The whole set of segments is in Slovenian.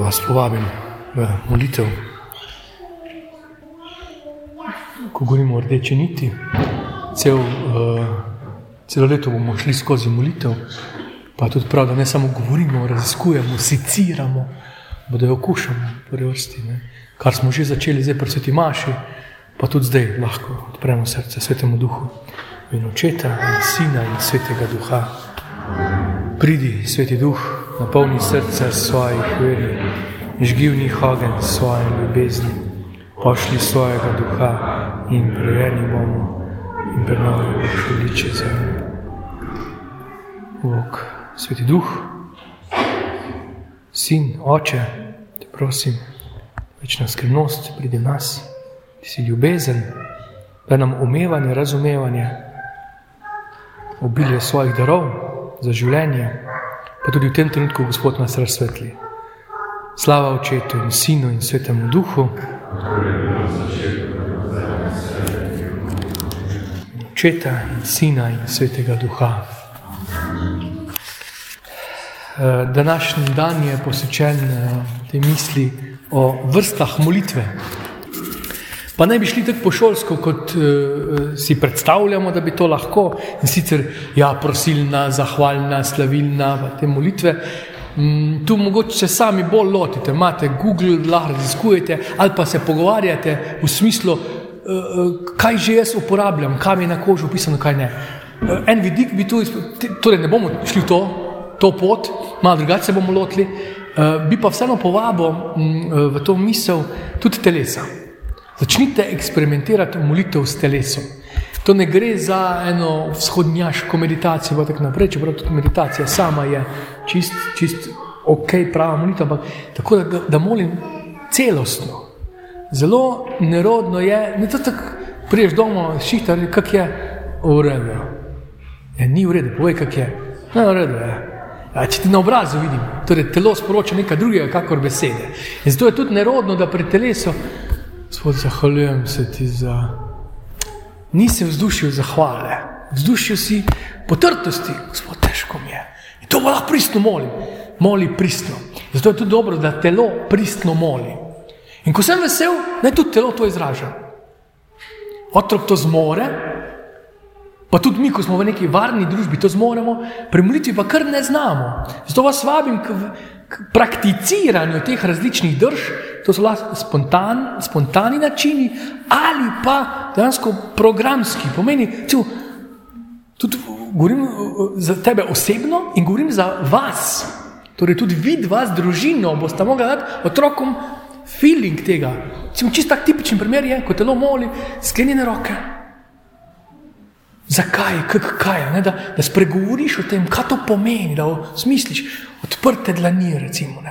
vas povabim v molitev. Ko govorimo o rdeči niti, cel, uh, celo leto bomo šli skozi molitev, pa tudi prav, da ne samo govorimo, raziskujemo, siciramo, da jo okušamo, prvi vrsti. Ne. Kar smo že začeli zdaj pri sveti Maši, pa tudi zdaj lahko odpremo srce svetemu duhu in očeta in sina in svetega duha. Pridi, sveti duh, napolni srce svojih veri, žgi v njih ogen svoje ljubezni, pošli svojega duha in prejeni bomo in prenovi vaše liče zemlje. Bog, sveti duh, sin, oče, te prosim, večna skrivnost pride v nas, ti si ljubezen, da nam umevanje, razumevanje, obilje svojih darov za življenje, pa tudi v tem trenutku Gospod nas razsvetli. Slava Očetu in Sinu in Svetemu Duhu. Očeta in Sina in Svetega Duha. Današnji dan je posvečen tej misli o vrstah molitve. Pa ne bi šli tako pošolsko, kot uh, si predstavljamo, da bi to lahko. In sicer, ja, prosilna, zahvalna, slavilna, te molitve. Mm, tu mogoče se sami bolj lotite, imate Google, lahko raziskujete ali pa se pogovarjate v smislu, uh, kaj že jaz uporabljam, kaj mi je na kožu upisano, kaj ne. Uh, en vidik bi tu, torej ne bomo šli v to, to pot, malo drugače se bomo lotili, uh, bi pa vseeno povabil um, v to misel tudi telesa. Začnite eksperimentirati molitev s telesom. To ne gre za eno vzhodnjaško meditacijo, pa tako naprej, čeprav tudi meditacija sama je čist, čist ok, prava molitev, ampak tako da, da molim celostno. Zelo nerodno je, ne to tako, priješ domov, šihtar, kak je v redu. Ja, ni v redu, povej, kak je. Ne, v redu je. Ja, če ti na obrazu vidim, torej telo sporoča nekaj drugega, kakor besede. In zato je tudi nerodno, da pri telesu Gospod, zahvaljujem se ti za. Nisem vzdušil zahvale, vzdušil si potrtosti, gospod, težko mi je. In to lahko pristno molim, moli pristno. Zato je tudi dobro, da telo pristno moli. In ko sem vesel, naj tudi telo to izraža. Otrok to zmore, pa tudi mi, ko smo v neki varni družbi, to zmoremo, pri molitvi pa kar ne znamo. Zato vas vabim k, k prakticiranju teh različnih drž, to so lahko spontan, spontani načini ali pa dejansko programski. Pomeni, cel, tudi govorim za tebe osebno in govorim za vas. Torej, tudi vid vas, družino, boste mogli dati otrokom feeling tega. Čisto tak tipičen primer je, ko telo moli, sklenjene roke. Zakaj, kaj, ne, da, da spregovoriš o tem, kaj to pomeni, da osmisliš odprte dlani. Recimo,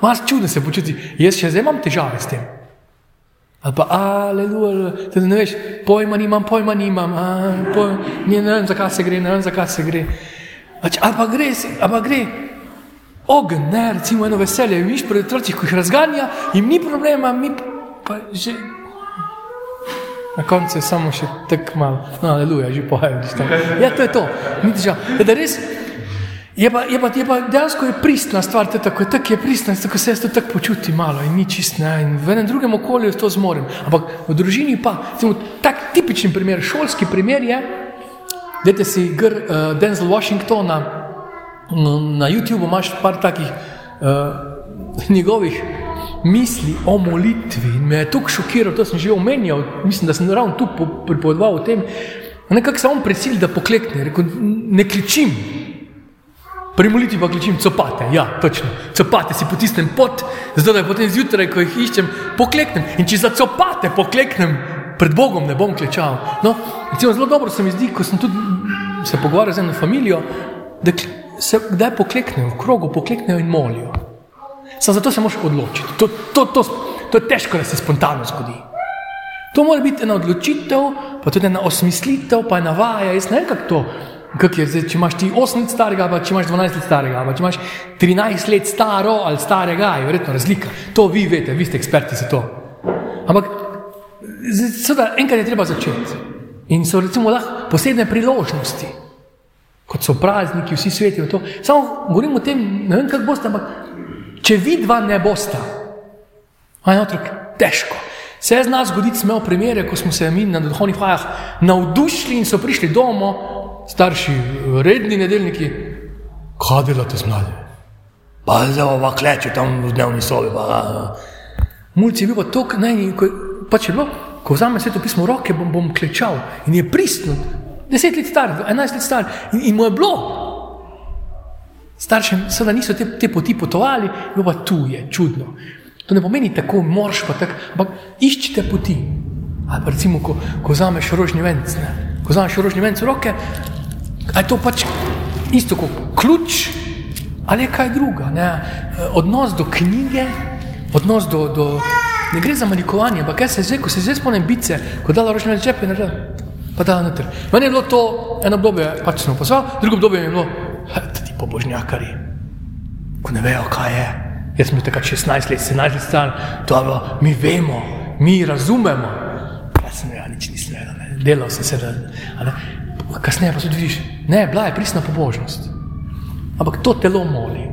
Malo čudno se počuti, jaz še zdaj imam težave s tem. Ali pa, aleluja, da ne veš, pojma nimam, pojma nimam, a, pojma, ne, ne vem, zakaj se gre, ne vem, zakaj se gre. Ali pa gre, ali pa gre ogen, ne, recimo eno veselje, viš pred otroci, ko jih razganja, jim ni problema, mi pa že. Na koncu je samo še tako malo, no, aleluja, že pojem. Ja, to je to, ni težava. Da res, Je pa, je, pa, je pa dejansko je pristna stvar, te tako, tako je pristna, tako se jaz to tako počutim malo in ni čist, ne, in v enem drugem okolju to zmorem. Ampak v družini pa, recimo, tak tipičen primer, šolski primer je, dajte si gr uh, Denzel Washingtona, na YouTubu imaš par takih uh, njegovih misli o molitvi in me je tukaj šokiral, to sem že omenjal, mislim, da sem ravno tu pripovedoval o tem, nekako se on prisil, da poklekne, rekel, ne kličim, Pri molitvi pa kličim copate, ja, točno. Copate si potisnem pot, zato da potem zjutraj, ko jih iščem, pokleknem. In če za copate pokleknem, pred Bogom ne bom klečal. No, recimo, zelo dobro se mi zdi, ko sem tudi se pogovarjal z eno familijo, da se kdaj pokleknejo, v krogu pokleknejo in molijo. Samo zato se moraš odločiti. To, to, to, to je težko, da se spontano zgodi. To mora biti ena odločitev, pa tudi ena osmislitev, pa ena vaja. Jaz ne vem, kako to. Je, zdaj, če imaš ti 8 let starega, ali če imaš 12 let starega, ali če imaš 13 let staro ali starega, je verjetno razlika. To vi veste, vi ste eksperti za to. Ampak, seveda, enkrat je treba začeti. In so recimo lahko posebne priložnosti, kot so prazniki, vsi sveti. Samo govorim o tem, ne vem, kako boste, ampak če vidva ne bosta. Aj otrok, težko. Se je z nas zgoditi, smo imeli primere, ko smo se mi na duhovnih vajah navdušili in so prišli domov, starši, redni nedeljniki, kaj delate z mladimi? Pa zdaj pa kleče tam v dnevni sobi. Mulci je bil pa tok, naj, ko, pa če bilo, ko vzame sveto pismo v roke, bom, bom klečal in je pristno, deset let star, enajst let star in, in mu je bilo. Staršem seveda niso te, te poti potovali, bilo pa tu je, čudno. To ne pomeni tako, moraš pa tako, ampak iščite poti. Ali pa recimo, ko, ko vzameš rožni venc, ne? ko vzameš rožni venc v roke, je to pač isto kot ključ ali kaj druga. Ne? Odnos do knjige, odnos do. do Ne gre za manikovanje, ampak kaj se zdaj, ko se zdaj spomnim bice, ko dala rožne venc čepe, pa da na ter. Meni je bilo to eno obdobje, pač sem opazil, drugo obdobje je bilo, ti pobožnjakari, ko ne vejo, kaj je. Jaz sem takrat 16 let, 17 let star, to je bilo, mi vemo, mi razumemo. Jaz sem ja, nič nisem vedel, delal sem se, da, kasneje pa tudi vidiš, ne, bila je pristna pobožnost. Ampak to telo moli,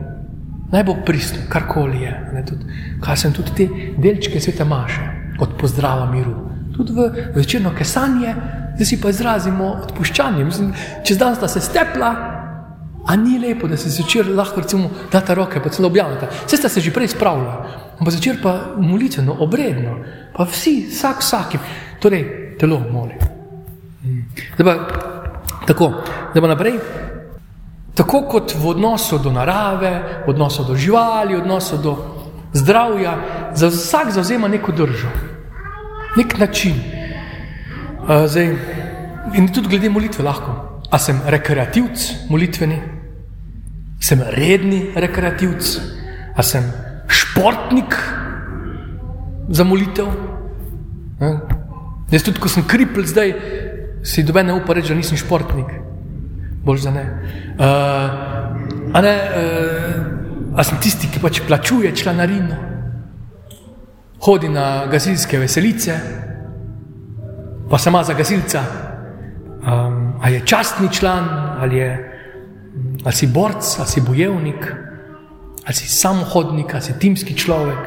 naj bo pristno, karkoli je. Ne, tudi, kaj sem tudi te delčke svete maše, od pozdrava miru. Tudi v večerno kesanje, da si pa izrazimo odpuščanje. Mislim, čez dan sta se stepla, A ni lepo, da se zvečer lahko recimo date roke, pa celo objavite. Vse ste se že prej spravljali, ampak zvečer pa molitveno, obredno, pa vsi, vsak vsakim, torej telo moli. Zdaj pa tako, da pa naprej. Tako kot v odnosu do narave, v odnosu do živali, v odnosu do zdravja, za vsak zauzema neko držo, nek način. Zdaj, in tudi glede molitve lahko. A sem rekreativc, molitveni, sem redni rekreativc, a sem športnik za molitev. Jaz tudi, ko sem kripl zdaj, si dobe ne upa reči, da nisem športnik. Bolj za ne. Uh, a ne, uh, a sem tisti, ki pač plačuje članarino, hodi na gasilske veselice, pa se ima za gasilca. Um, ali je častni član, ali, je, ali si borc, ali si bojevnik, ali si samohodnik, ali si timski človek,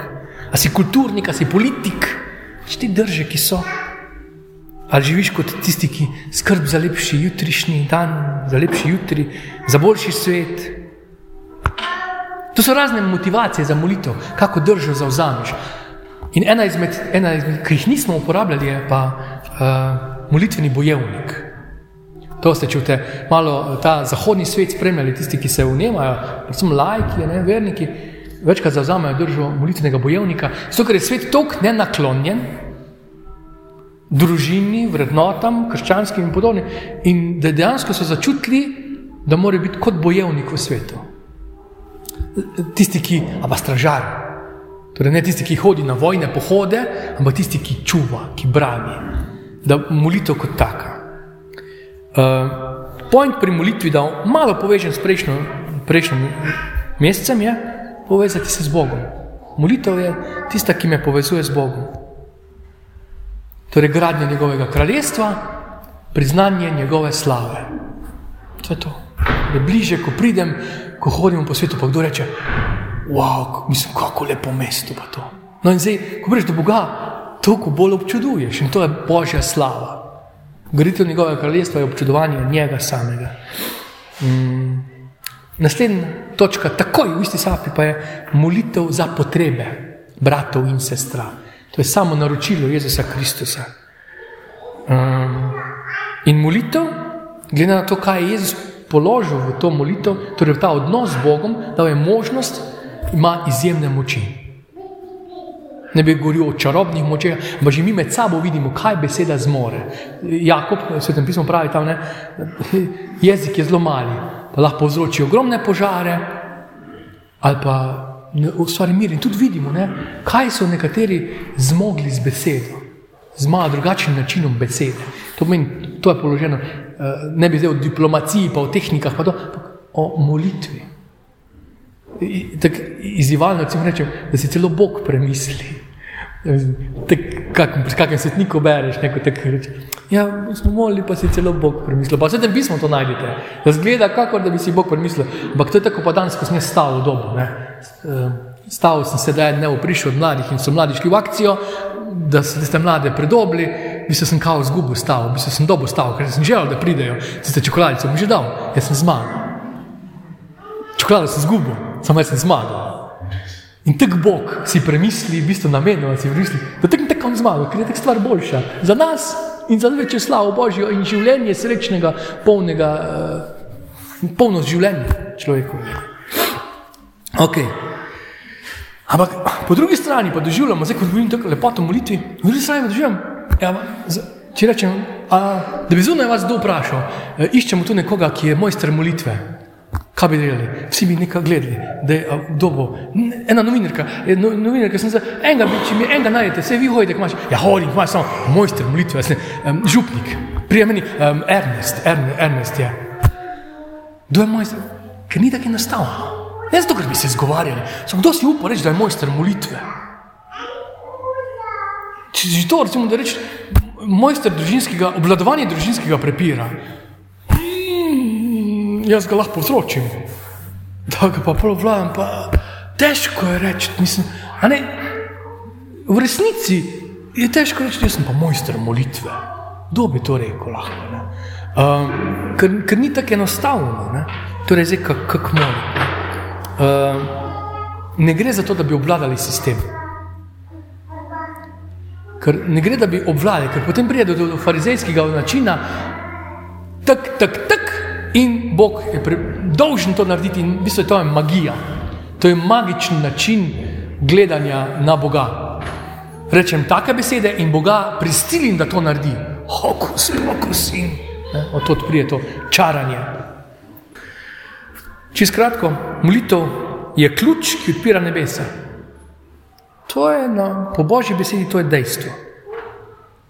ali si kulturnik, ali si politik. Ti drže, ki so. Ali živiš kot tisti, ki skrbi za lepši jutrišnji dan, za lepši jutri, za boljši svet. To so razne motivacije za molitev, kako držo zauzameš. In ena izmed, ena izmed ki jih nismo uporabljali, je pa uh, molitveni bojevnik. To ste, če ste malo ta zahodni svet spremljali, tisti, ki se vnemajo, predvsem lajki, ne, verniki, večkrat zauzamejo držo molitvenega bojevnika, zato ker je svet tako nenaklonjen družini, vrednotam, krščanskim in podobnim, in da dejansko so začutili, da mora biti kot bojevnik v svetu. Tisti, ki, a pa stražar, torej ne tisti, ki hodi na vojne pohode, ampak tisti, ki čuva, ki brani, da molitev kot taka. Uh, point pri molitvi, da malo povežem s prejšnjo, prejšnjim mesecem, je povezati se z Bogom. Molitev je tista, ki me povezuje z Bogom. Torej, gradnja njegovega kraljestva, priznanje njegove slave. To je to. Da bliže, ko pridem, ko hodim po svetu, pa kdo reče: Wow, mislim, kako lepo mesto pa to. No, in zdaj, ko prideš do Boga, toliko bolj občuduješ in to je božja slava. Graditev njegovega kraljestva je občudovanje njega samega. Mm. Naslednja točka, takoj v isti sapi, pa je molitev za potrebe bratov in sestra. To je samo naročilo Jezusa Kristusa. Um, in molitev, glede na to, kaj je Jezus položil v to molitev, torej v ta odnos z Bogom, da je možnost, ima izjemne moči ne bi govoril o čarobnih močeh, ampak že mi med sabo vidimo, kaj beseda zmore. Jakob, svetem pismo pravi tam, ne, jezik je zelo mali, pa lahko povzroči ogromne požare ali pa ustvari mir. In tudi vidimo, ne, kaj so nekateri zmogli z besedo, z malo drugačnim načinom besede. To, meni, to je položeno, eh, ne bi zdaj o diplomaciji, pa o tehnikah, pa to, o molitvi. Izivalno rečem, da si celo Bog premisli. Pri kakem svetniku bereš, neko tako reče. Ja, smo molili, pa si celo Bog premislil. Pa vse tem pismo to najdete. Da zgleda, kako da bi si Bog premislil. Ampak to je tako pa danes, ko sem stal v dobu. Ne? Stavil sem se, da je ne prišel od mladih in so mladi šli v akcijo, da so te mlade predobili, bi se sem kao zgubil stav, bi se sem dobo stav, ker sem želel, da pridejo, tiste čokoladice bom že dal, jaz sem zmagal. Čokolado sem zgubil, samo jaz sem zmagal. In tak Bog si premisli, v bistvu namenoma si premisli, da tak tako on zmaga, ker je tak stvar boljša za nas in za večjo slavo Božjo in življenje srečnega, polnega, uh, polno življenja človeku. Okay. Ampak po drugi strani pa doživljamo, zdaj ko govorim tako lepoto molitvi, po drugi strani pa doživljam, ja, če rečem, a, da bi zunaj vas kdo vprašal, e, iščemo tu nekoga, ki je mojster molitve. Kaj bi delali? Vsi bi nekaj gledali, da je dobo. Ena novinarka, no, novinarka sem se, enega bi, če mi enega najdete, vse vi hodite, imaš, ja hodim, imaš samo mojster molitve, sem, um, župnik, prijemni, um, Ernest, Ernest, Ernest je. Kdo je mojster? Ker ni tako enostavno. Ne zato, ker bi se zgovarjali, samo kdo si upa reči, da je mojster molitve. Če že to, recimo, da reči, mojster družinskega, obvladovanje družinskega prepira, mm, jaz ga lahko povzročim, da ga pa obvladam, pa težko je reči, mislim, a ne, v resnici je težko reči, jaz sem pa mojster molitve. Kdo bi to rekel lahko, ne? Um, ker, ker ni tako enostavno, ne? torej zdaj kako kak molim. Ehm, ne gre za to, da bi obvladali sistem. Ker ne gre, da bi obvladali, ker potem pride do, do farizejskega načina, tak, tak, tak, in Bog je pre, dolžen to narediti, in v bistvu je to magija. To je magičen način gledanja na Boga. Rečem take besede in Boga pristilim, da to naredi. Hokus, pokus in od tod prije to čaranje. Čisto kratko, molitev je ključ, ki odpira nebesa. To je na, po božji besedi, to je dejstvo.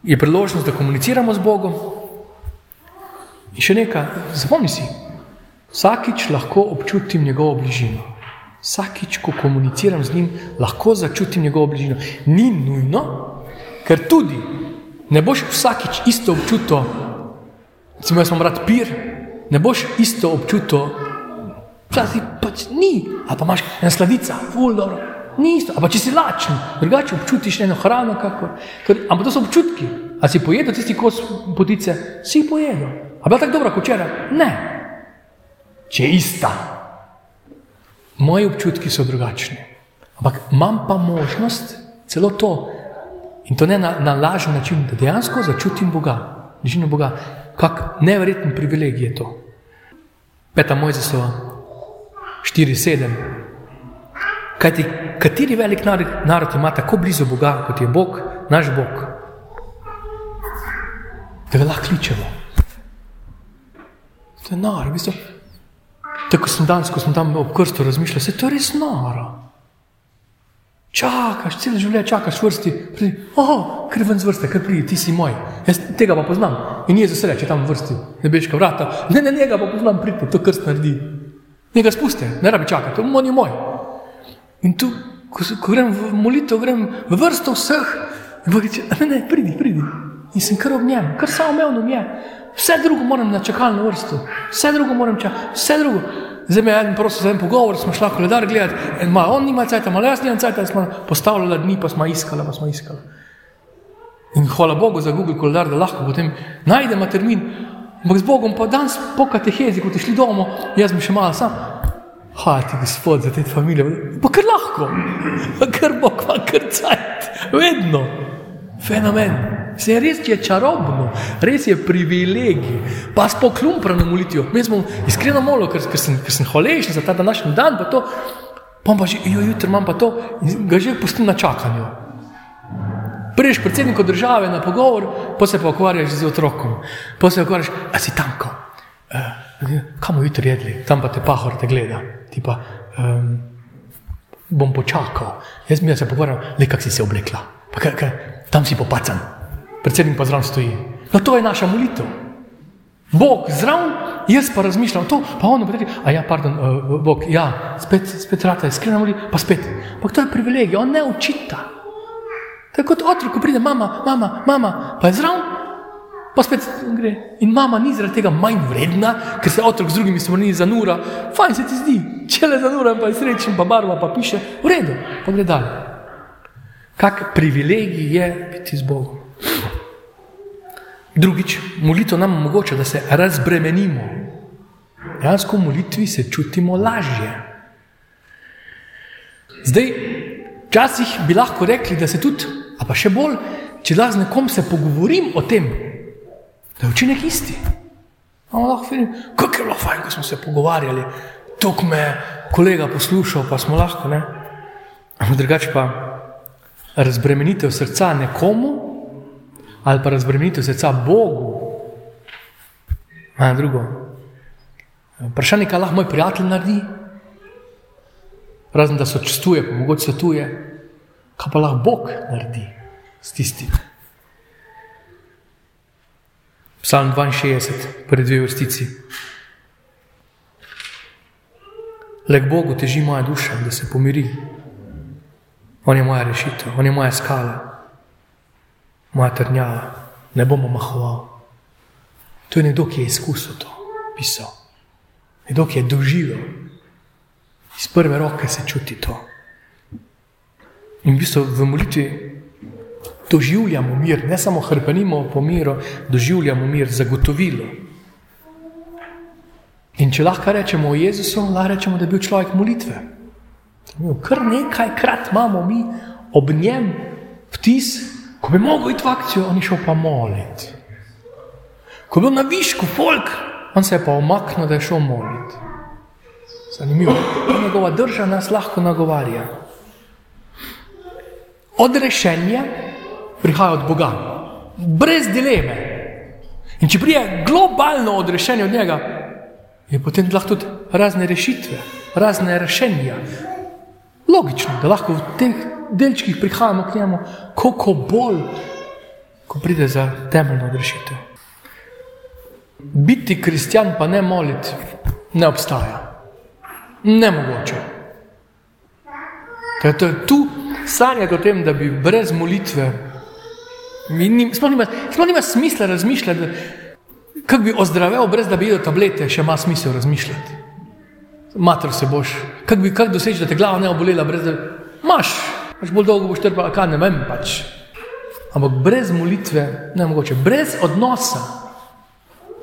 Je priložnost, da komuniciramo z Bogom. In še nekaj, zapomni si, vsakič lahko občutim njegovo bližino. Vsakič, ko komuniciram z njim, lahko začutim njegovo bližino. Ni nujno, ker tudi ne boš vsakič isto občutil, recimo, jaz imam rad pir, ne boš isto občutil Včasih pač ni, ali pa imaš ena sladica, fuldo, ni isto. Ampak če si lačen, drugače občutiš eno hrano, kako. Ampak to so občutki. A si pojedel tisti kos potice, si pojedel. A bila tako dobra kot včeraj? Ne. Če je ista. Moji občutki so drugačni. Ampak imam pa možnost celo to. In to ne na, na lažen način, da dejansko začutim Boga, bližino Boga. Kak neverjeten privilegij je to. Peta Mojzesova, 4-7. Kajti, kateri velik narod, narod ima tako blizu Boga, kot je Bog, naš Bog, da ga lahko kličemo. To je noro, v bistvu. Tako sem danes, ko sem tam ob krstu razmišljal, se to je res noro. Čakaš, celo življenje čakaš vrsti, pridi, oh, ker ven z vrste, ker pridi, ti si moj. Jaz tega pa poznam. In je za sreče, če tam v vrsti, ne beška vrata, ne, ne, njega pa poznam, pridi, to krst naredi. Ne ga spusti, ne rabi čakati, on je moj. In tu, ko, ko grem v molitev, grem v vrsto vseh, in bo reče, ne, ne, pridi, pridi. In sem kar ob njem, kar samo omejeno mi je. Vse drugo moram na čakalno vrsto, vse drugo moram čakati, vse drugo. Zdaj me je en prosil za en pogovor, smo šli koledar gledati, en ima, on nima cajta, malo jaz nimam cajta, smo postavljali dni, pa smo iskali, pa smo iskali. In hvala Bogu za Google koledar, da lahko potem najdemo termin, Ampak z Bogom pa danes po katehezi, ko ste šli domov, jaz bi še malo sam. Hvala ti, gospod, za te familije. Pa kar lahko, pa kar Bog, pa kar cajt, vedno. Fenomen. Se res je čarobno, res je privilegij. Pa s poklumprano molitvijo. Mi smo iskreno molili, ker, ker, ker sem hvaležen za ta današnji dan, pa to, pa pa že, jo, jutri imam pa to, in ga že pustim na čakanju. Priješ predsedniku države na pogovor, pa se pa ukvarjaš z otrokom. Pa se ukvarjaš, a si tanko. Uh, eh, kam jutri jedli, tam pa te pahor te gleda. Ti pa um, bom počakal. Jaz mi se pogovarjam, le kak si se oblekla. Pa, kaj, kaj, tam si popacan. Predsednik pa zraven stoji. No to je naša molitev. Bog zraven, jaz pa razmišljam to, pa ono pa reče, a ja, pardon, uh, Bog, ja, spet, spet rata, iskreno molitev, pa spet. Pa to je privilegij, on ne učita. Tako kot otrok, ko pride mama, mama, mama, pa je zraven. Pa spet gre. In mama ni zaradi tega manj vredna, ker se otrok z drugimi smrni zanura. Fajn se ti zdi, če le zanura, pa je srečen, pa barva pa piše, v redu, pa gre dalje. Kak privilegij je biti z Bogom. Drugič, molitev nam omogoča, da se razbremenimo. Dejansko v molitvi se čutimo lažje. Zdaj, včasih bi lahko rekli, da se tudi, a pa še bolj, če lahko z nekom se pogovorim o tem, da je učinek isti. Lahko vidim, kako je bilo fajn, ko smo se pogovarjali, to me kolega poslušal, pa smo lahko. Ne? Ampak drugače pa razbremenitev srca nekomu ali pa razbremenitev srca Bogu. Na drugo. Vprašanje, kaj lahko moj prijatelj naredi, razen da se čustuje, pa mogoče svetuje, kaj pa lahko Bog naredi s tistim. Psalm 62, prvi dve vrstici. Le k Bogu teži moja duša, da se pomiri. On je moja rešitev, on je moja skala, moja trdnjava, ne bomo mahoval. To je nekdo, ki je izkusil to, pisal. Nekdo, ki je doživel, iz prve roke se čuti to. In v bistvu v molitvi doživljamo mir, ne samo hrpenimo po miru, doživljamo mir, zagotovilo. In če lahko rečemo o Jezusu, lahko rečemo, da je bil človek molitve. Kar nekajkrat imamo mi ob njem vtis, ko bi mogel iti v akcijo, on je šel pa moliti. Ko je bil na višku folk, on se je pa omaknil, da je šel moliti. Zanimivo, njegova drža nas lahko nagovarja. Odrešenje prihaja od Boga, brez dileme. In če prije globalno odrešenje od njega, je potem lahko tudi razne rešitve, razne rešenja. Logično, da lahko v teh delčkih prihajamo k njemu, koliko bolj, ko pride za temeljno odrešitev. Biti kristjan, pa ne moliti, ne obstaja. Ne mogoče. Ker to je tu sanjati o tem, da bi brez molitve Sploh nima, nima smisla razmišljati, kako bi ozdravel, brez da bi jedel tablete, še ima smisel razmišljati. Mater se boš, kako bi kak doseči, da te glava ne obolela, brez da imaš, pač bolj dolgo boš trpel, kaj ne vem pač. Ampak brez molitve ne mogoče, brez odnosa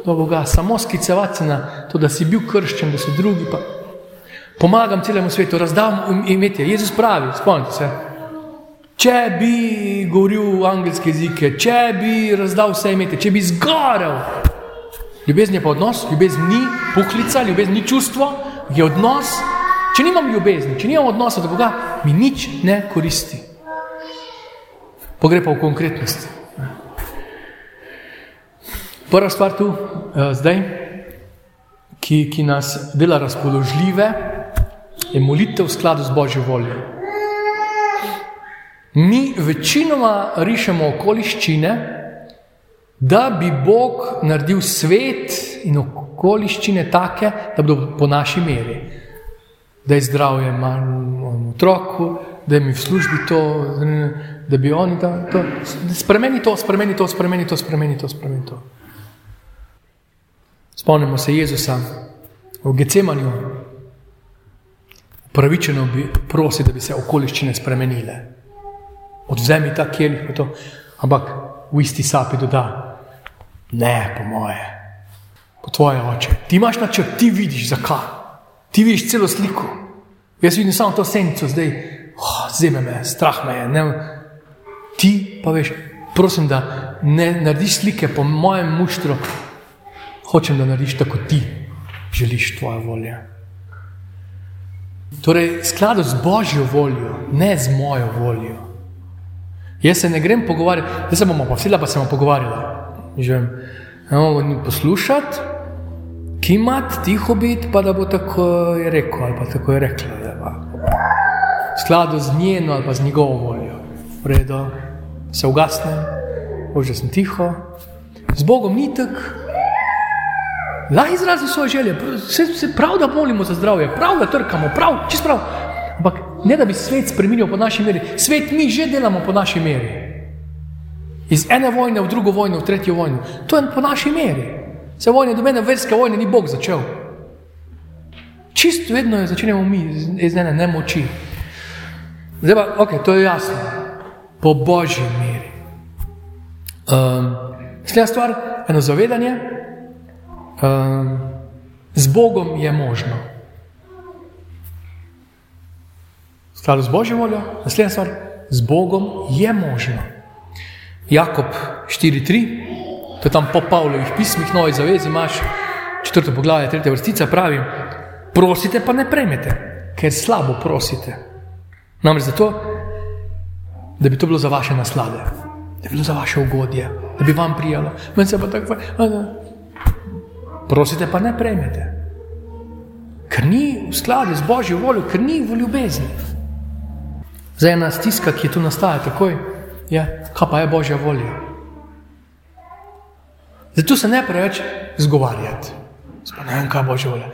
do Boga, samo skicevati na to, da si bil krščen, da so drugi pa. Pomagam celemu svetu, razdam imetje. Jezus pravi, spomnite se. Če bi govoril angelske jezike, če bi razdal vse imeti, če bi zgorel. Ljubezen je pa odnos, ljubezen ni puhlica, ljubezen ni čustvo, je odnos. Če nimam ljubezni, če nimam odnosa do Boga, mi nič ne koristi. Pogre pa v konkretnosti. Prva stvar tu, eh, zdaj, ki, ki nas dela razpoložljive, je molitev v skladu z Božjo voljo. Mi večinoma rišemo okoliščine, da bi Bog naredil svet in okoliščine take, da bodo po naši meri. Da je zdravje manj otroku, da je mi v službi to, da bi oni to, to spremeni to, spremeni to, spremeni to, spremeni to, spremeni to. Spomnimo se Jezusa v Gecemanju. Pravičeno bi prosil, da bi se okoliščine spremenile odvzemi ta kelih, ampak v isti sapi doda, ne, po moje, po tvoje oče. Ti imaš načrt, ti vidiš, zakaj. Ti vidiš celo sliko. Jaz vidim samo to senco, zdaj, oh, zime me, strah me je. Ne. Ti pa veš, prosim, da ne narediš slike po mojem muštru, hočem, da narediš tako ti želiš tvoja volja. Torej, skladu z božjo voljo, ne z mojo voljo. Jaz se ne grem pogovarjati, zdaj se bomo pa vsi pa se bomo pogovarjali. Že imamo poslušati, ki ima tiho biti, pa da bo tako je rekel ali pa tako je rekla. V skladu z njeno ali pa z njegovo voljo. V redu, se ugasnem, že sem tiho. Z Bogom ni tako. Lahko izrazim svoje želje, se, se prav, da molimo za zdravje, prav, da trkamo, prav, čist prav. Ampak ne da bi svet spremenil po naši meri, svet mi že delamo po naši meri. Iz ene vojne v drugo vojno, v tretjo vojno. To je po naši meri. Se vojne, do mene verske vojne ni Bog začel. Čisto vedno je začenjamo mi iz ene nemoči. Zdaj pa, ok, to je jasno. Po božji meri. Um, Sleda stvar, eno zavedanje, um, z Bogom je možno. Skladu z božjo voljo, naslednja stvar, z Bogom je možno. Jakob 4.3, to je tam po Pavlovih pismih, novi zavezi, imaš četrto poglavje, tretja vrstica, pravi, prosite pa ne prejmete, ker slabo prosite. Namreč zato, da bi to bilo za vaše naslade, da bi bilo za vaše ugodje, da bi vam prijalo. Meni se pa tako, prosite pa ne prejmete, ker ni v skladu z božjo voljo, ker ni v ljubezni. Zdaj ena stiska, ki tu nastaja takoj, je, kaj pa je božja volja. Zato se ne preveč zgovarjati. Sploh ne vem, kaj je božja volja.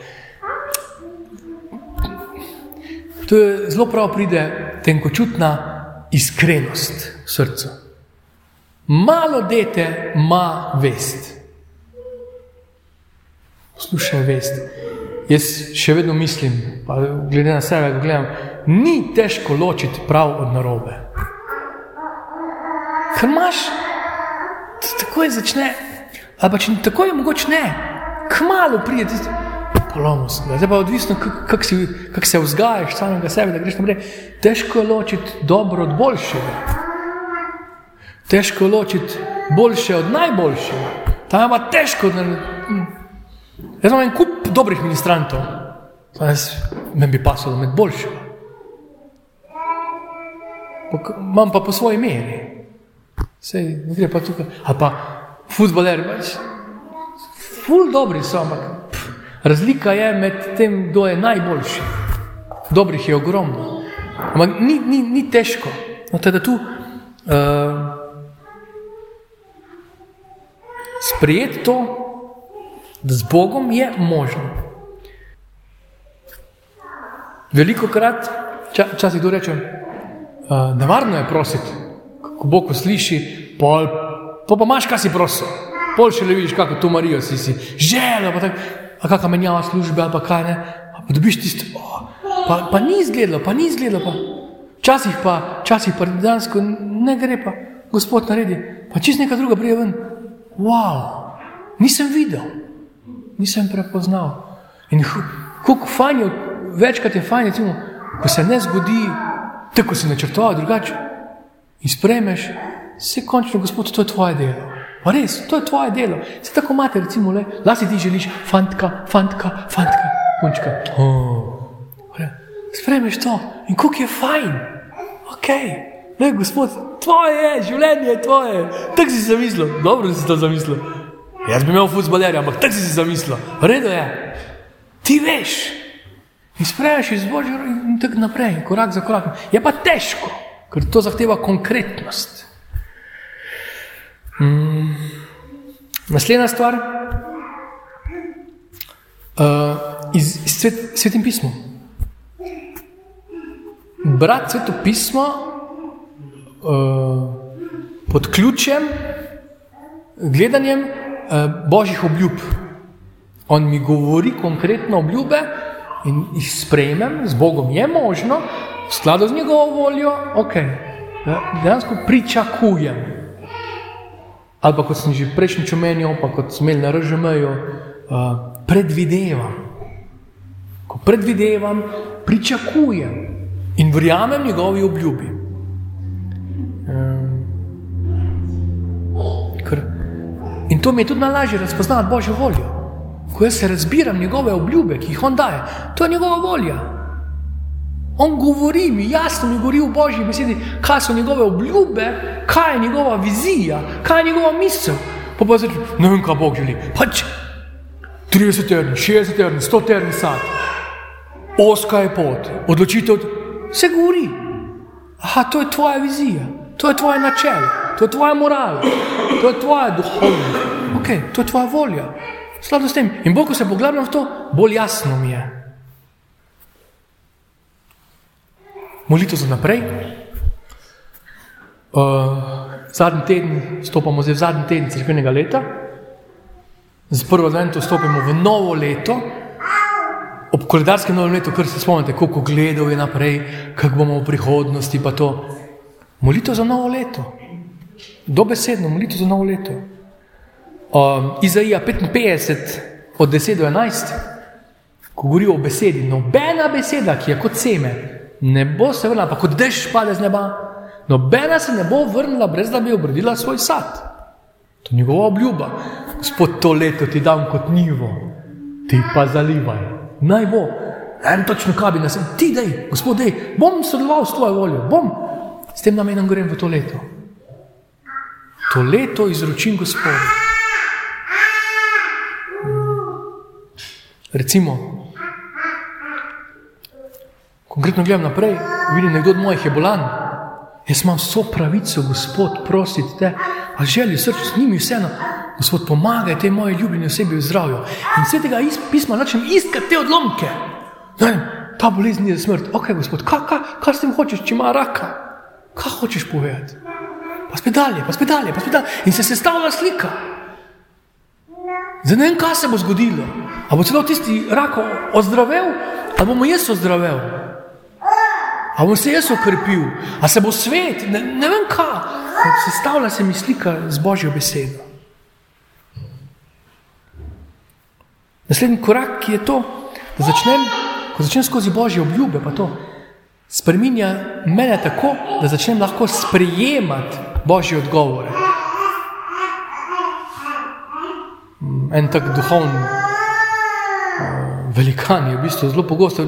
To je zelo prav pride tenkočutna iskrenost v srcu. Malo dete ima vest. Slušaj vest. Jaz še vedno mislim, pa glede na sebe, ko gledam, ni težko ločiti prav od narobe. Ker imaš, tako je začne, ali pa če tako je mogoče ne, kmalo pride tisto, polomos. Zdaj pa odvisno, kako kak se vzgajaš samega sebe, da greš naprej. Težko je ločiti dobro od boljšega. Težko je ločiti boljše od najboljšega. Tam je pa težko. Jaz imam en kup dobrih ministrantov, jaz me bi pasalo med boljšimi. Imam pa po svoji meri. Sej, ne gre pa tukaj. Ali pa futboler, pač. Ful dobri so, ampak pff, razlika je med tem, kdo je najboljši. Dobrih je ogromno. Ampak ni, ni, ni težko. No, teda tu uh, sprejeti to, da z Bogom je možno. Veliko krat, včasih to rečem, uh, nevarno je prositi, ko Bog sliši, pol, pa pa imaš, kaj si prosil. Pol še le vidiš, kako to Marijo si si želel, pa, tak, kakšna menjava službe pa kaj ne. Pa dobiš tisto, oh, pa, pa ni izgledalo, pa ni izgledalo. Včasih pa, včasih pa dejansko ne gre pa, gospod naredi, pa čist neka druga prije ven. Wow, nisem videl, nisem prepoznal. In kako fajn je, večkrat je fajn, recimo, ko se ne zgodi tako si načrtoval, drugače. In spremeš, se končno, gospod, to je tvoje delo. Pa res, to je tvoje delo. Se tako imate, recimo, le, lasi ti želiš, fantka, fantka, fantka, punčka. Oh. Spremeš to in kako je fajn. Ok, le, gospod, tvoje je, življenje je tvoje. Tako si zamislil, dobro si to zamislil. Jaz bi imel futbolerja, ampak tako si si zamislil. Redo je. Ti veš, In sprejmeš iz Božja in tako naprej, korak za korakom. Je pa težko, ker to zahteva konkretnost. Mm. Naslednja stvar, uh, iz, iz svet, svetim pismom. Brat sveto pismo uh, pod ključem, gledanjem uh, božjih obljub. On mi govori konkretno obljube, in jih sprejmem, z Bogom je možno, v skladu z njegovo voljo, ok, dejansko pričakujem. Ali pa kot sem že prejšnjič omenil, pa kot smo imeli na RŽM-ju, uh, predvidevam. Ko predvidevam, pričakujem in verjamem njegovi obljubi. Um, in to mi je tudi najlažje razpoznati Božjo voljo ko jaz razbiram njegove obljube, ki jih on daje, to je njegova volja. On govori mi, jasno mi govori v božji besedi, kaj so njegove obljube, kaj je njegova vizija, kaj je njegova misel. Pa pa zdaj, ne vem, kaj Bog želi. Pač 30 terni, 60 terni, 100 terni sad, oska je pot, odločitev, se govori. Aha, to je tvoja vizija, to je tvoje načelo, to je tvoja morala, to je tvoja duhovnost, okay, to je tvoja volja. Skladu s tem. In bolj, ko se poglabljam v to, bolj jasno mi je. Molitev za naprej. Uh, zadnji teden, stopamo zdaj v zadnji teden crkvenega leta, z prvo advento stopimo v novo leto, ob koledarskem novem letu, kar se spomnite, koliko gledov je naprej, kako bomo v prihodnosti, pa to. Molitev za novo leto, dobesedno molitev za novo leto. Um, Izaija 55, od 10 do 11, ko govori o besedi, nobena beseda, ki je kot seme, ne bo se vrnila, pa kot dež pade z neba, nobena se ne bo vrnila, brez da bi obrodila svoj sad. To je njegova obljuba. Gospod, to leto ti dam kot nivo, ti pa zalivaj. Naj bo, en točno kabi nas, ti dej, gospod, dej, bom sodeloval s tvojo voljo, bom s tem namenom grem v to leto. To leto izročim gospodu. Recimo, konkretno gledam naprej, vidim, nekdo od mojih je bolan. Jaz imam vso pravico, Gospod, prositi te, a želji srcu z njimi vseeno. Gospod, pomagaj te moje ljubljene osebi v zdravju. In vse tega pisma začnem iskati te odlomke. Ne, ta bolezen je za smrt. Ok, Gospod, kaj, kaj, kaj s tem hočeš, če ima raka? Kaj hočeš povedati? Pa spet dalje, pa spet dalje, pa spet dalje. In se sestavlja slika. Zdaj ne vem, kaj se bo zgodilo. A bo celo tisti rak ozdravel, ali bomo jaz ozdravel? A bom se jaz okrepil, a se bo svet, ne, ne vem kaj, sestavlja se mi slika z božjo besedo. Naslednji korak je to, da začnem, ko začnem skozi božje obljube, pa to spremenja mene tako, da začnem lahko sprejemati božje odgovore. En tak duhovni velikan je v bistvu zelo pogosto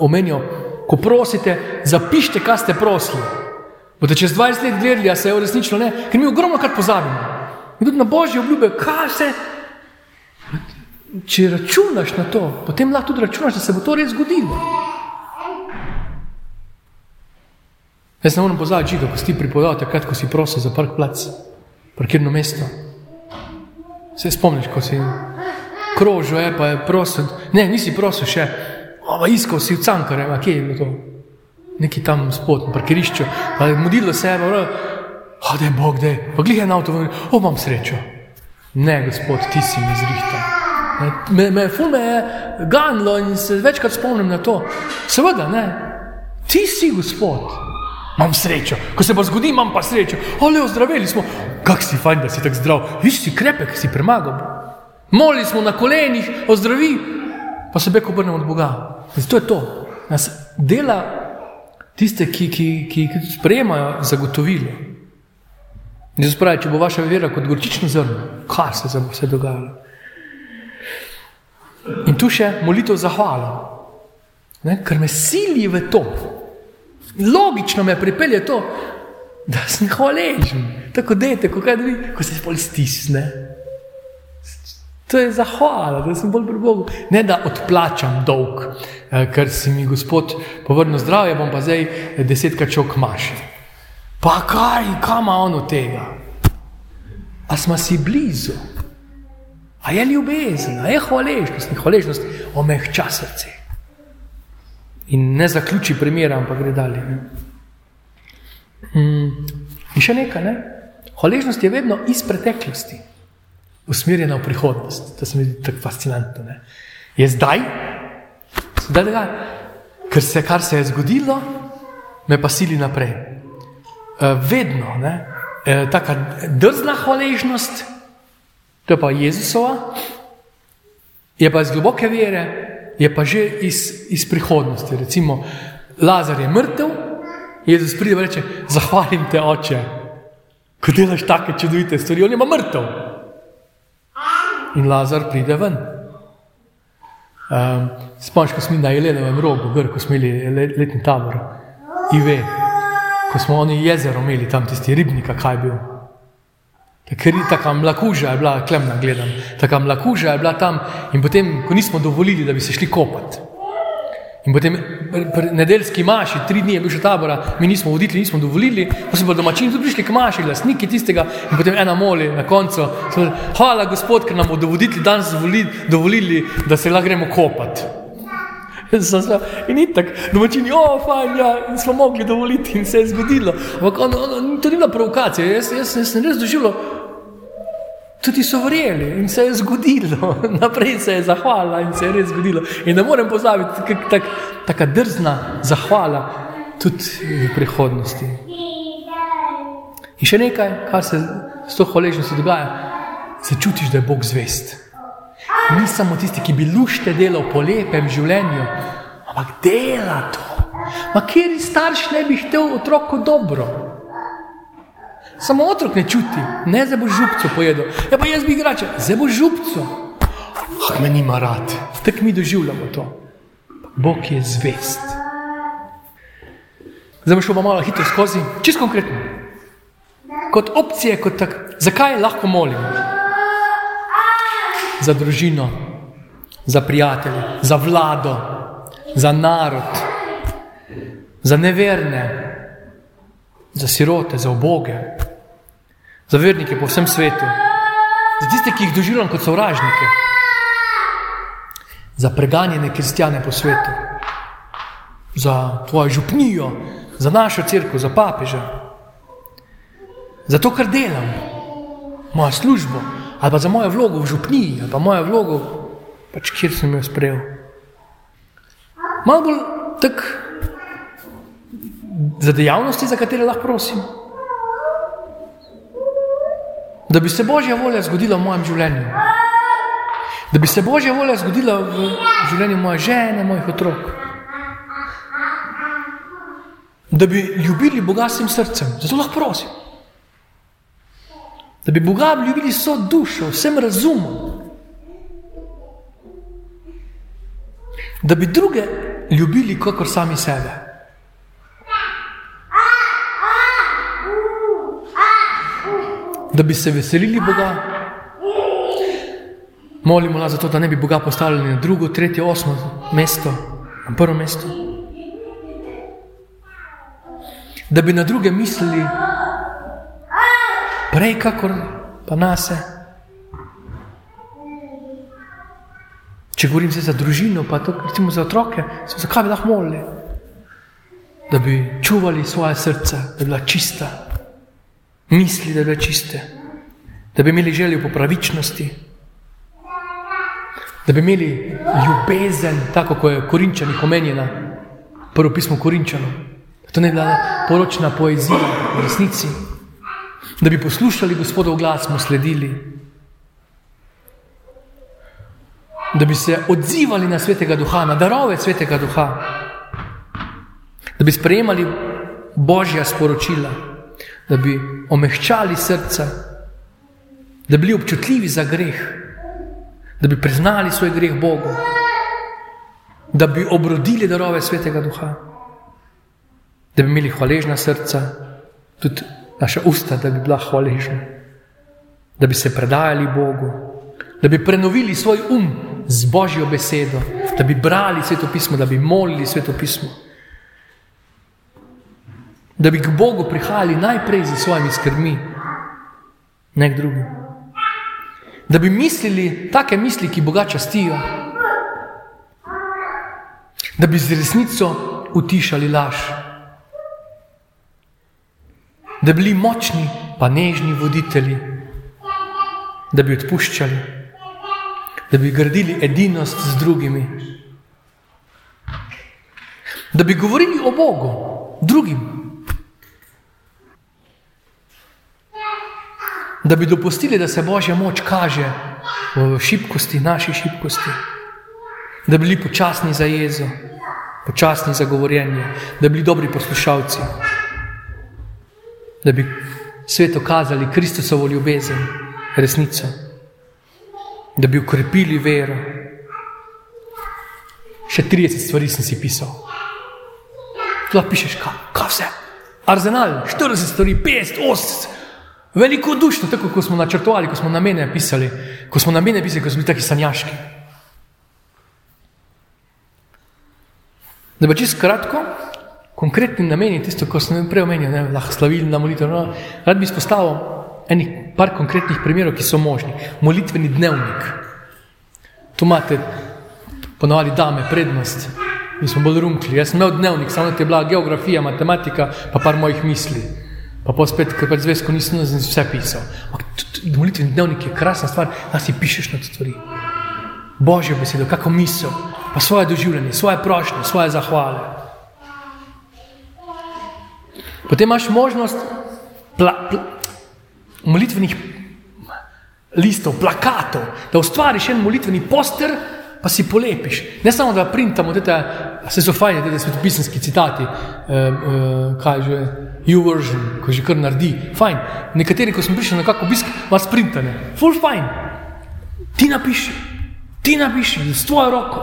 omenjal ko prosite, zapišite, kaj ste prosili. Boste čez 20 let gledali, a se je resnično ne, ker mi ogromno krat pozabimo. In tudi na božje obljube, kaj se. Če računaš na to, potem lahko tudi računaš, da se bo to res zgodilo. Jaz ne morem pozabiti, da ko si pripovedal, takrat, ko si prosil za park plac, parkirno mesto. Se spomniš, ko si krožil, je pa je prosil, ne, nisi prosil še, Ova, iskal si v Cankarju, kje je bilo to? Neki tam spod, na parkirišču, pa je mudilo sebe, da je Bog, da je, pa glih je na avto, o, imam srečo. Ne, gospod, ti si mi zrihtal. Me, me, me je ganilo in se večkrat spomnim na to. Seveda, ne, ti si gospod. Imam srečo, ko se bo zgodil, imam pa srečo. Ale, ozdravili smo, kak si fajn, da si tako zdrav, viš si krepek, si premagal. Molili smo na kolenih, ozdravi, pa se beko obrnemo od Boga. Zato je to, nas dela tiste, ki, ki, ki, ki sprejemajo zagotovilo. Jezus pravi, če bo vaša vera kot gorčično zrno, kaj se bo vse dogajalo. In tu še molitev zahvala, ne, ker me sili v to. Logično me pripelje to, da sem hvaležen. Tako dete, ko, kaj, ko se spol stisne. To je zahvala, da sem bolj pri Bogu. Ne da odplačam dolg, eh, ker si mi Gospod povrnil zdravje, bom pa zdaj desetkrat čok mašil. Pa kaj, kam ima on od tega? A smo si blizu? A je ljubezen, a je hvaležnost, ni hvaležnost, omehča srce. In ne zaključi primera, ampak gre dalje. Mm. In še nekaj, ne? hvaležnost je vedno iz preteklosti usmerjena v prihodnost. To se mi zdi tako fascinantno. Ne? Je zdaj, zdaj da, ker se kar se je zgodilo, me pa sili naprej. E, vedno, ne? E, taka drzna hvaležnost, to je pa Jezusova, je pa iz globoke vere, je pa že iz, iz prihodnosti. Recimo, Lazar je mrtev, Jezus pride in reče: Zahvalim te, oče, ko delaš take čudovite stvari, on je pa mrtev in Lazar pride ven. Um, Spomniš, ko smo na Jelenovem rogu, gr, ko smo imeli letni tabor, Ive, ko smo oni jezero imeli tam tisti ribnik, kaj je bil. Ker tako mlakuža je bila, klemna gledam, tako mlakuža je bila tam in potem, ko nismo dovolili, da bi se šli kopati. In potem nedeljski maši, tri dni je bil še tabora, mi nismo vodili, nismo dovolili, pa so pa domačini tudi prišli k maši, lastniki tistega in potem ena moli na koncu. Hvala, gospod, ker nam bodo vodili danes dovolili, dovolili, da se lahko gremo kopati. In tako, domačini, o, fajn, ja, in smo mogli dovoliti, in se je zgodilo. Ampak on, on, to ni bila provokacija, jaz, jaz, jaz sem res doživel, tudi so verjeli in se je zgodilo, naprej se je zahvala in se je res zgodilo. In ne morem pozabiti, kako tak, taka drzna zahvala tudi v prihodnosti. In še nekaj, kar se s to hvaležnostjo dogaja, se čutiš, da je Bog zvest. Ni samo tisti, ki bi lušte delal po lepem življenju, ampak dela to. Ma kjer starš ne bi hotel otroku dobro? Samo otrok ne čuti, ne za bo župco pojedel. Ja, pa jaz bi igrače, za bo župco. Ah, me nima rad. Tako mi doživljamo to. Bog je zvest. Zdaj bomo šli malo hitro skozi, čisto konkretno. Kot opcije, kot tak, zakaj lahko molimo? Za družino, za prijatelje, za vlado, za narod, za neverne, za sirote, za oboge, za vernike po vsem svetu, za tiste, ki jih doživljam kot sovražnike, za preganjene kristjane po svetu, za tvojo župnijo, za našo crkvo, za papeža, za to, kar delam, mojo službo, ali pa za mojo vlogo v župniji, ali pa mojo vlogo, pač kjer sem jo sprejel. Malo bolj tako za dejavnosti, za katere lahko prosim. Da bi se Božja volja zgodila v mojem življenju. Da bi se Božja volja zgodila v življenju moje žene, mojih otrok. Da bi ljubili Boga s tem srcem, zato lahko prosim. Da bi Boga ljubili so dušo, vsem razumom. Da bi druge ljubili, kot sami sebe. Da bi se veselili Boga. Molimo nas za to, da ne bi Boga postavili na drugo, tretje, osmo mesto, na prvo mesto. Da bi na druge mislili prej, kakor pa nase. Če govorim za družino, pa to, recimo za otroke, so zakaj bi lahko molili? Da bi čuvali svoje srce, da bi bila čista misli, da bi čiste, da bi imeli željo po pravičnosti, da bi imeli ljubezen, tako kot je Korinčanih omenjena, prvo pismo Korinčano. To ne bi bila poročna poezija v resnici, da bi poslušali gospodov glas, mu sledili, da bi se odzivali na svetega duha, na darove svetega duha, da bi sprejemali božja sporočila da bi omehčali srca, da bi bili občutljivi za greh, da bi priznali svoj greh Bogu, da bi obrodili darove svetega duha, da bi imeli hvaležna srca, tudi naša usta, da bi bila hvaležna, da bi se predajali Bogu, da bi prenovili svoj um z Božjo besedo, da bi brali sveto pismo, da bi molili sveto pismo da bi k Bogu prihajali najprej z svojimi skrbmi, ne k drugim. Da bi mislili take misli, ki Boga častijo, da bi z resnico utišali laž, da bi bili močni, pa nežni voditelji, da bi odpuščali, da bi gradili edinost z drugimi, da bi govorili o Bogu drugim. Da bi dopustili, da se Božja moč kaže v šibkosti, naši šibkosti, da bi bili počasni za jezo, počasni za govorjenje, da bi bili dobri poslušalci, da bi svet okazali Kristusovo ljubezen, resnico, da bi ukrepili vero. Še 30 stvari sem si pisal. Tu pišeš, kaj, kaj vse. Arzenal, 40 stvari, 50, 80. Veliko dušno, tako kot smo načrtovali, ko smo namene pisali, ko smo namene pisali, ko smo bili taki sanjaški. Da bo čisto kratko, konkretni nameni, tisto, ko sem prej omenil, ne, lahko slavili na molitev, no, rad bi izpostavil enih par konkretnih primerov, ki so možni. Molitveni dnevnik. Tu imate ponovadi dame prednost. mi smo bolj rumkli. Jaz sem imel dnevnik, samo da je bila geografija, matematika, pa par mojih misli. Pa pa spet, ker pač zvezko nisem vse pisal. Molitveni dnevnik je krasna stvar, da si pišeš na stvari. Božjo besedo, kako misel, pa svoje doživljanje, svoje prošnje, svoje zahvale. Potem imaš možnost pla, pla, molitvenih listov, plakatov, da ustvariš en molitveni poster, pa si polepiš. Ne samo da printamo, da se so fajni, da so pisanski citati, uh, uh, kaj že, you version, ko že kar naredi, fajn. Nekateri, ko smo prišli na kakšen obisk, vas printane, full fajn. Ti napiši, ti napiši z tvojo roko.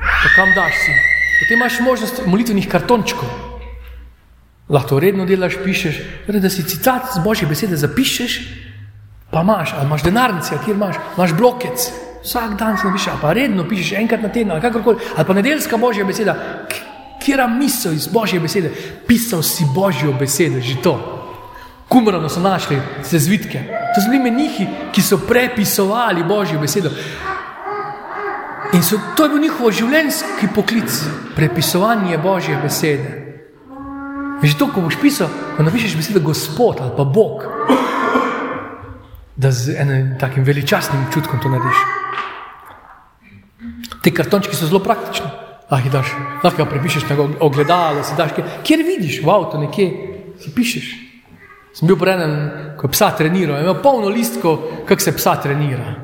Pa kam daš si? Potem imaš možnost molitvenih kartončkov. Lahko redno delaš, pišeš, torej, da si citat z božje besede zapišeš, pa imaš, ali imaš denarnice, kjer imaš, imaš blokec, vsak dan si napišeš, pa redno pišeš enkrat na teden, ali kakorkoli, ali pa nedeljska božja beseda, kjer je misel iz božje besede, pisal si božjo besedo, že to. Kumrano so našli se zvitke. To so bili menihi, ki so prepisovali božjo besedo. In so, to je bil njihov življenjski poklic, prepisovanje božje besede. Že to, ko boš pisal, ko napišeš besedo Gospod ali pa Bog, da z enim takim veličastnim čutkom to narediš. Te kartončki so zelo praktični. Ah, daš, lahko ga prepišeš na ogledalo, si daš, kjer vidiš v avtu nekje, si pišeš. Sem bil predan, ko je psa treniral, imel polno listkov, kako se psa trenira.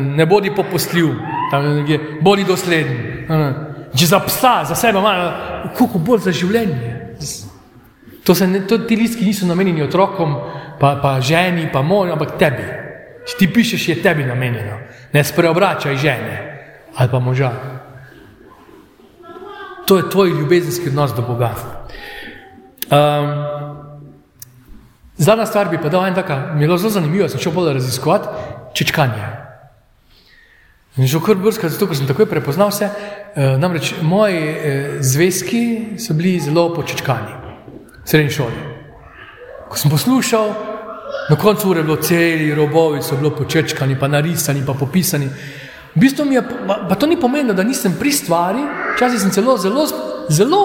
Ne bodi popustljiv, bodi dosleden. Če za psa, za sebe, kako bolj za življenje. To se ne, to, ti listki niso namenjeni otrokom, pa, pa ženi, pa moji, ampak tebi. Če ti pišeš, je tebi namenjeno. Ne spreobračaj žene ali pa moža. To je tvoj ljubezenski odnos do Boga. Um, zadnja stvar bi pa dal en taka, mi je bilo zelo zanimivo, sem šel bolj raziskovati, čečkanje. In že kar brskati, zato ker sem takoj prepoznal vse, uh, namreč moji uh, zvezki so bili zelo počečkani srednji šoli. Ko sem poslušal, na koncu ure je bilo celi robovi, so bili počečkani, pa narisani, pa popisani. V bistvu mi je, pa, pa to ni pomenilo, da nisem pri stvari, včasih sem celo zelo, zelo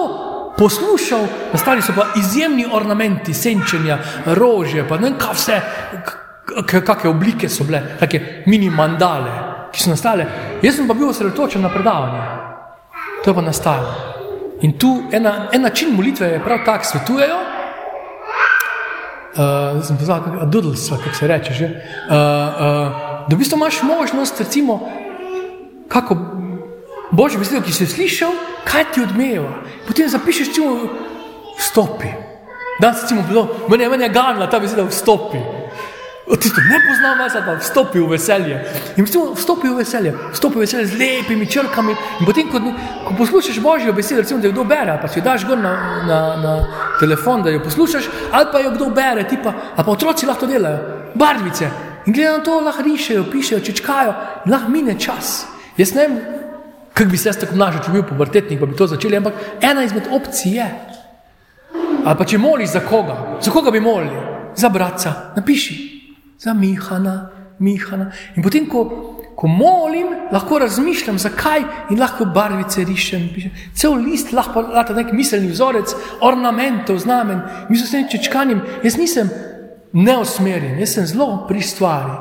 poslušal, nastali so pa izjemni ornamenti, senčenja, rože, pa ne kaj vse, kakšne oblike so bile, take mini mandale, ki so nastale. Jaz sem pa bil osredotočen na predavanje. To je pa nastalo. In tu ena, en način molitve je prav tako, svetujejo. Uh, sem pozval, kako doodles, kako se reče. Že, uh, uh, da v bistvu imaš možnost, recimo, kako boš videl, ki si slišal, kaj ti odmeva. Potem zapišeš, če mu stopi. Danes recimo bilo, meni je, meni je ganila ta beseda vstopi. Tisto, ne poznam vas, pa vstopi v veselje. In vstopi v veselje, vstopi v veselje z lepimi črkami. In potem, ko, ko poslušaš Božjo besedo, recimo, da jo kdo bere, pa si jo daš gor na, na, na telefon, da jo poslušaš, ali pa jo kdo bere, tipa, ali pa otroci lahko delajo, barvice. In glede na to, lahko rišejo, pišejo, čečkajo, lahko mine čas. Jaz ne vem, kako bi se jaz tako obnašal, če bi bil pubertetnik, pa bi to začeli, ampak ena izmed opcij je. Ali pa če moliš za koga, za koga bi molili? Za brata, napiši za Mihana, Mihana. In potem, ko, ko molim, lahko razmišljam, zakaj in lahko barvice rišem. Cel list lahko da nek miselni vzorec, ornamentov, znamen, mi smo s tem čečkanjem. Jaz nisem neosmerjen, jaz sem zelo pri stvari.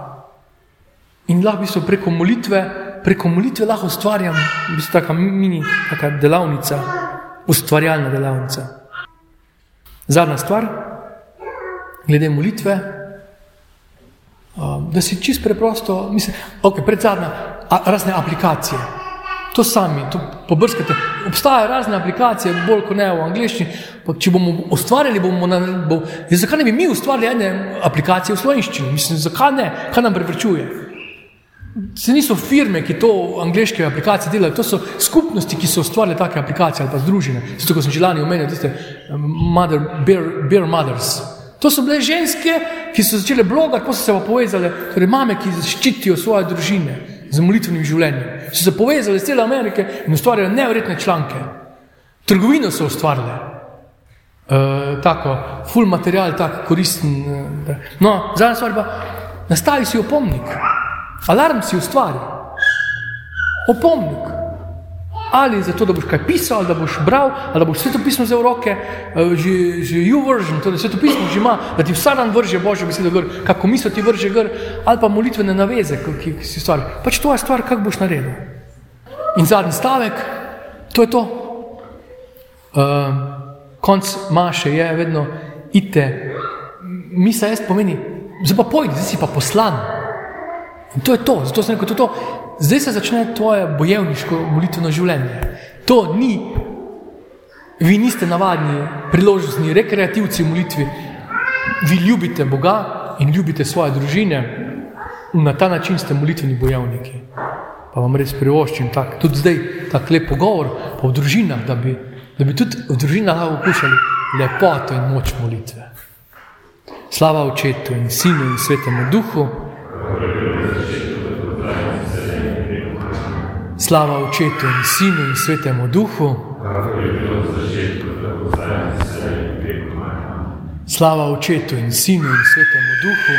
In lahko bi se preko molitve, preko molitve lahko ustvarjam, v bistvu taka mini, taka delavnica, ustvarjalna delavnica. Zadnja stvar, glede molitve, Um, da si čist preprosto, mislim, ok, predzadnja, razne aplikacije. To sami, to pobrskate. Obstajajo razne aplikacije, bolj kot ne v angliščini. Če bomo ustvarjali, bomo na, bo, zakaj ne bi mi ustvarjali ene aplikacije v slovenščini? Mislim, zakaj ne? Kaj nam preprečuje? Se niso firme, ki to angliške aplikacije delajo, to so skupnosti, ki so ustvarjale take aplikacije ali pa združene. Zato, ko sem že lani omenil, tiste um, mother, bear, bear mothers. To so bile ženske, ki so začele blogati, pa so se pa povezale, torej mame, ki zaščitijo svoje družine z molitvenim življenjem. So se povezale iz cele Amerike in ustvarjale nevrjetne članke. Trgovino so ustvarile. Uh, tako, full material, tako koristen. Uh, no, zadnja stvar pa, nastavi si opomnik. Alarm si ustvari. Opomnik. ali zato, da boš kaj pisal, ali da boš bral, ali da boš svetopismo vzel v roke, eh, že, že YouVersion, torej svetopismo že ima, da ti vsak dan vrže Božje besede gor, kako mislo ti vrže gor, ali pa molitvene naveze, ki, si stvar. Pač to je stvar, kak boš naredil. In zadnji stavek, to je to. Uh, konc maše je vedno ite, misla jaz pomeni, zdaj pa pojdi, zdaj si pa poslan. In to je to, zato sem rekel, to je to. Zdaj se začne tvoje bojevniško molitveno življenje. To ni, vi niste navadni, priložnostni, rekreativci v molitvi. Vi ljubite Boga in ljubite svoje družine, in na ta način ste molitveni bojevniki. Pa vam res privoščim tak, tudi zdaj tako lep pogovor, v družinah, da da bi tudi v družinah lahko okušali lepoto in moč molitve. Slava očetu in sinu in svetemu duhu. Slava očetu in sinu in svetemu duhu. Slava očetu in sinu in svetemu duhu.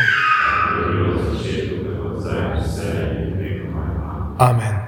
Amen.